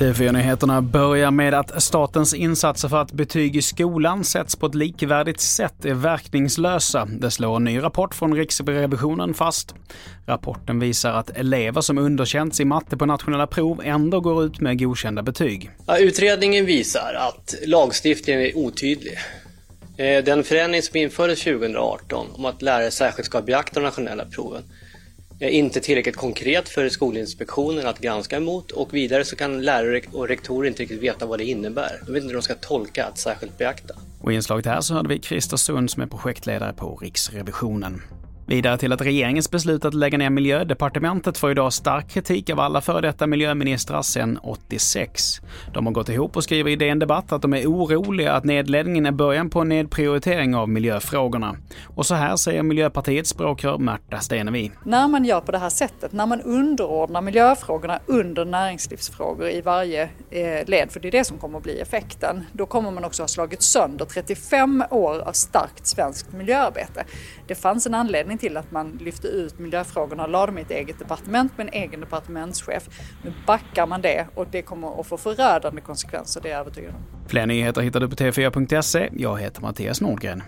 TV4-nyheterna börjar med att statens insatser för att betyg i skolan sätts på ett likvärdigt sätt är verkningslösa. Det slår en ny rapport från Riksrevisionen fast. Rapporten visar att elever som underkänts i matte på nationella prov ändå går ut med godkända betyg. Ja, utredningen visar att lagstiftningen är otydlig. Eh, den förändring som infördes 2018 om att lärare särskilt ska beakta de nationella proven är inte tillräckligt konkret för Skolinspektionen att granska emot och vidare så kan lärare och rektorer inte riktigt veta vad det innebär. De vet inte hur de ska tolka att särskilt beakta. Och i inslaget här så hörde vi Christer Sund som är projektledare på Riksrevisionen. Vidare till att regeringens beslut att lägga ner miljödepartementet får idag stark kritik av alla före detta miljöministrar sedan 86. De har gått ihop och skriver i DN Debatt att de är oroliga att nedläggningen är början på en nedprioritering av miljöfrågorna. Och så här säger Miljöpartiets språkrör Märta Stenevi. När man gör på det här sättet, när man underordnar miljöfrågorna under näringslivsfrågor i varje eh, led, för det är det som kommer att bli effekten, då kommer man också ha slagit sönder 35 år av starkt svenskt miljöarbete. Det fanns en anledning till att man lyfte ut miljöfrågorna och lade dem i ett eget departement med en egen departementschef. Nu backar man det och det kommer att få förödande konsekvenser, det är jag övertygad om. Fler nyheter hittar du på tv4.se. Jag heter Mattias Nordgren.